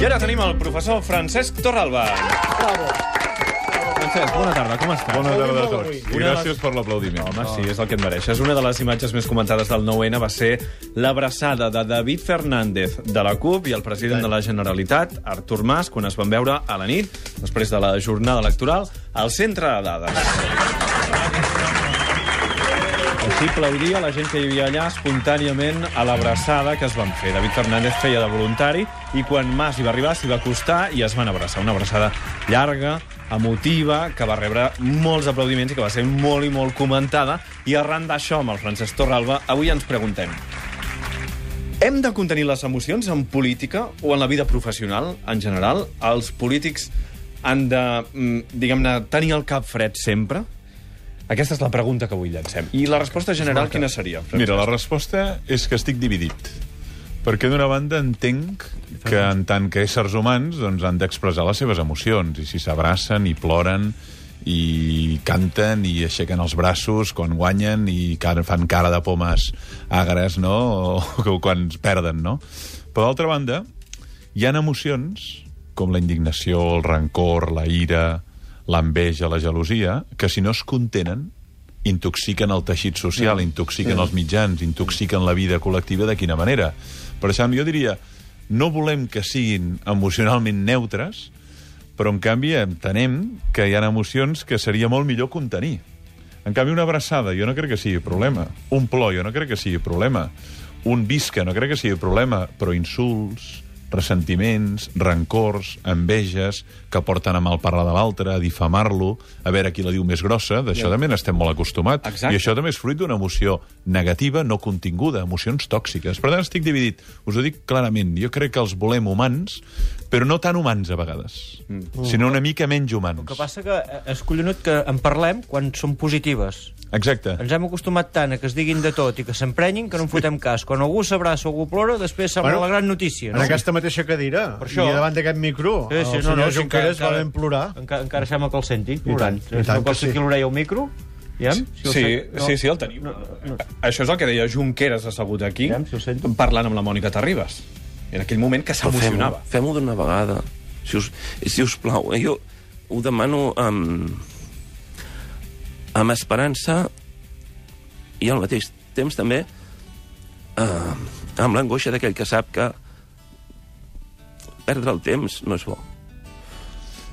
I ara tenim el professor Francesc Torralba. Bravo. Francesc, bona tarda, com estàs? Bona tarda a tots. I gràcies per l'aplaudiment. Home, sí, és el que et mereixes. Una de les imatges més comentades del 9-N va ser l'abraçada de David Fernández de la CUP i el president de la Generalitat, Artur Mas, quan es van veure a la nit, després de la jornada electoral, al centre de dades. Així aplaudia la gent que hi havia allà espontàniament a l'abraçada que es van fer. David Fernández feia de voluntari i quan Mas hi va arribar s'hi va acostar i es van abraçar. Una abraçada llarga, emotiva, que va rebre molts aplaudiments i que va ser molt i molt comentada. I arran d'això, amb el Francesc Torralba, avui ens preguntem hem de contenir les emocions en política o en la vida professional, en general? Els polítics han de, mm, diguem-ne, tenir el cap fred sempre? Aquesta és la pregunta que avui llancem. I la resposta general quina seria? Francesc? Mira, la resposta és que estic dividit. Perquè d'una banda entenc que en tant que éssers humans doncs, han d'expressar les seves emocions i si s'abracen i ploren i canten i aixequen els braços quan guanyen i fan cara de pomes agres, no? O quan es perden, no? Però d'altra banda, hi han emocions com la indignació, el rancor, la ira, l'enveja, la gelosia, que si no es contenen intoxiquen el teixit social, intoxiquen els mitjans, intoxiquen la vida col·lectiva de quina manera. Per això jo diria, no volem que siguin emocionalment neutres, però en canvi entenem que hi ha emocions que seria molt millor contenir. En canvi, una abraçada jo no crec que sigui problema. Un plor jo no crec que sigui problema. Un visca no crec que sigui problema, però insults, ressentiments, rancors, enveges, que porten a malparlar de l'altre, a difamar-lo, a veure qui la diu més grossa, d'això Ja. també n'estem molt acostumats. Exacte. I això també és fruit d'una emoció negativa, no continguda, emocions tòxiques. Per tant, estic dividit. Us ho dic clarament. Jo crec que els volem humans, però no tan humans a vegades, mm. sinó una mica menys humans. El que passa que eh, és collonut que en parlem quan són positives. Exacte. Ens hem acostumat tant a que es diguin de tot i que s'emprenyin que no en fotem cas. Quan algú s'abraça o algú plora, després sembla Bueno, la gran notícia. En No? aquesta mateixa cadira, Per això- i davant d'aquest micro, Sí, sí, el no, senyor no, Junqueras encara- va ben plorar. Encara, encara sembla que el senti, plorant. tant, i Si tant no que pots sí. sentir l'orella al micro, Aviam, si Sí, sent- no. sí, sí, el tenim. No, no. Això és el que deia Junqueras assegut aquí, Aviam, si parlant amb la Mònica Terribas. En aquell moment que s'emocionava. Fem-ho fem d'una vegada. Si us, si us plau, eh, jo ho demano amb, amb esperança i al mateix temps també eh, amb l'angoixa d'aquell que sap que perdre el temps no és bo.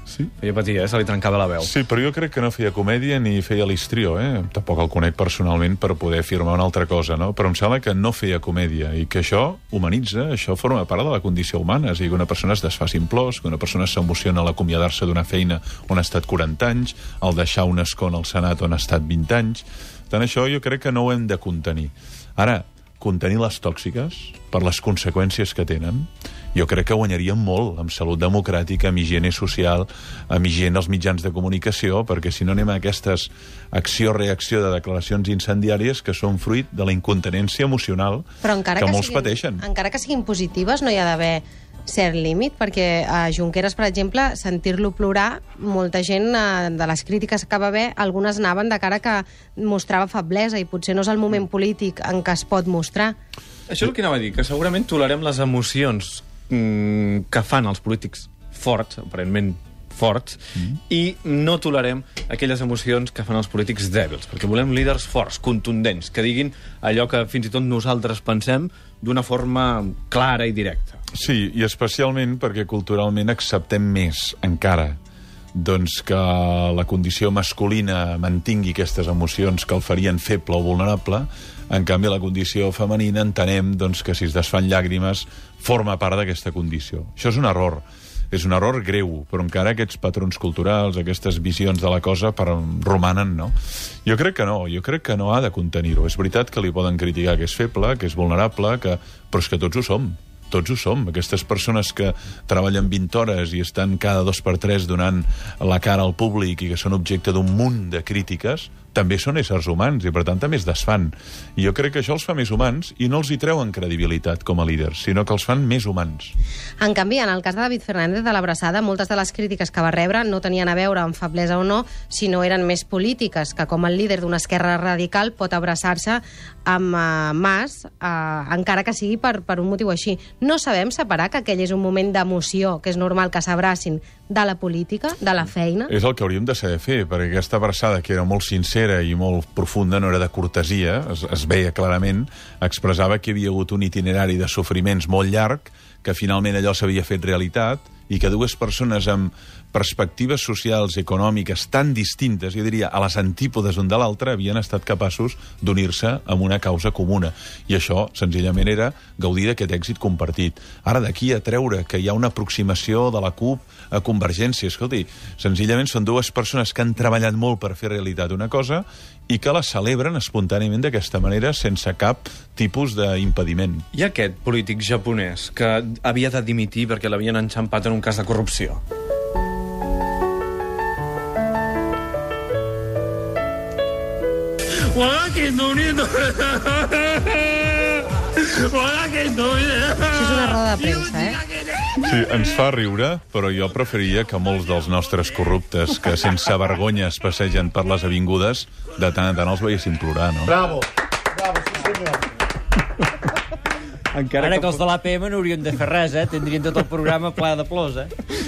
Sí. Feia patir, eh? Se li trencava la veu. Sí, però jo crec que no feia comèdia ni feia l'istrió, eh? Tampoc el conec personalment per poder afirmar una altra cosa, no? Però em sembla que no feia comèdia i que això humanitza, això forma part de la condició humana. És a dir, que una persona es desfaci en plors, que una persona s'emociona a l'acomiadar-se d'una feina on ha estat 40 anys, al deixar un escó al Senat on ha estat 20 anys. Tant això jo crec que no ho hem de contenir. Ara, contenir les tòxiques per les conseqüències que tenen, jo crec que guanyaríem molt amb salut democràtica, amb higiene social, amb higiene als mitjans de comunicació, perquè si no anem a aquestes acció-reacció de declaracions incendiàries que són fruit de la incontinència emocional Però encara que, que, molts siguin, pateixen. Encara que siguin positives, no hi ha d'haver cert límit, perquè a Junqueras, per exemple, sentir-lo plorar, molta gent eh, de les crítiques que va haver, algunes anaven de cara que mostrava feblesa i potser no és el moment polític en què es pot mostrar. Això és el que anava a dir, que segurament tolerem les emocions mm, que fan els polítics forts, aparentment forts, mm. i no tolerem aquelles emocions que fan els polítics dèbils, perquè volem líders forts, contundents, que diguin allò que fins i tot nosaltres pensem d'una forma clara i directa. Sí, i especialment perquè culturalment acceptem més, encara, doncs que la condició masculina mantingui aquestes emocions que el farien feble o vulnerable, en canvi la condició femenina entenem doncs, que si es desfan llàgrimes forma part d'aquesta condició. Això és un error. És un error greu, però encara aquests patrons culturals, aquestes visions de la cosa per, romanen, no? Jo crec que no, jo crec que no ha de contenir-ho. És veritat que li poden criticar que és feble, que és vulnerable, que... però és que tots ho som tots ho som. Aquestes persones que treballen 20 hores i estan cada dos per tres donant la cara al públic i que són objecte d'un munt de crítiques, també són éssers humans i, per tant, també es desfan. I jo crec que això els fa més humans i no els hi treuen credibilitat com a líders, sinó que els fan més humans. En canvi, en el cas de David Fernández de l'Abraçada, moltes de les crítiques que va rebre no tenien a veure amb feblesa o no, sinó eren més polítiques, que com el líder d'una esquerra radical pot abraçar-se amb uh, Mas, uh, encara que sigui per, per un motiu així. No sabem separar que aquell és un moment d'emoció, que és normal que s'abracin, de la política, de la feina? És el que hauríem de saber fer, perquè aquesta abraçada, que era molt sincera i molt profunda, no era de cortesia, es, es veia clarament, expressava que hi havia hagut un itinerari de sofriments molt llarg, que finalment allò s'havia fet realitat, i que dues persones amb perspectives socials i econòmiques tan distintes, jo diria, a les antípodes un de l'altre, havien estat capaços d'unir-se amb una causa comuna. I això, senzillament, era gaudir d'aquest èxit compartit. Ara, d'aquí a treure que hi ha una aproximació de la CUP a Convergència, escolti, senzillament són dues persones que han treballat molt per fer realitat una cosa i que la celebren espontàniament d'aquesta manera, sense cap tipus d'impediment. I aquest polític japonès que havia de dimitir perquè l'havien enxampat en un cas de corrupció? Això és una roda de premsa, eh? Sí, ens fa riure, però jo preferiria que molts dels nostres corruptes que sense vergonya es passegen per les avingudes, de tant en tant els veiéssim plorar, no? Bravo, Encara Ara que els de l'APM no haurien de fer res, eh? Tindrien tot el programa ple de plors, eh?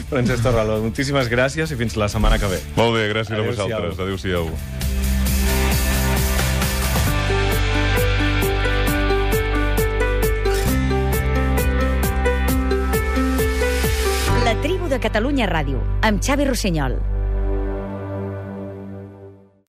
Francesc Torraló, moltíssimes gràcies i fins la setmana que ve. Molt bé, gràcies a Adéu-siau. vosaltres. Adéu-siau. La tribu de Catalunya Ràdio, amb Xavi Rossinyol.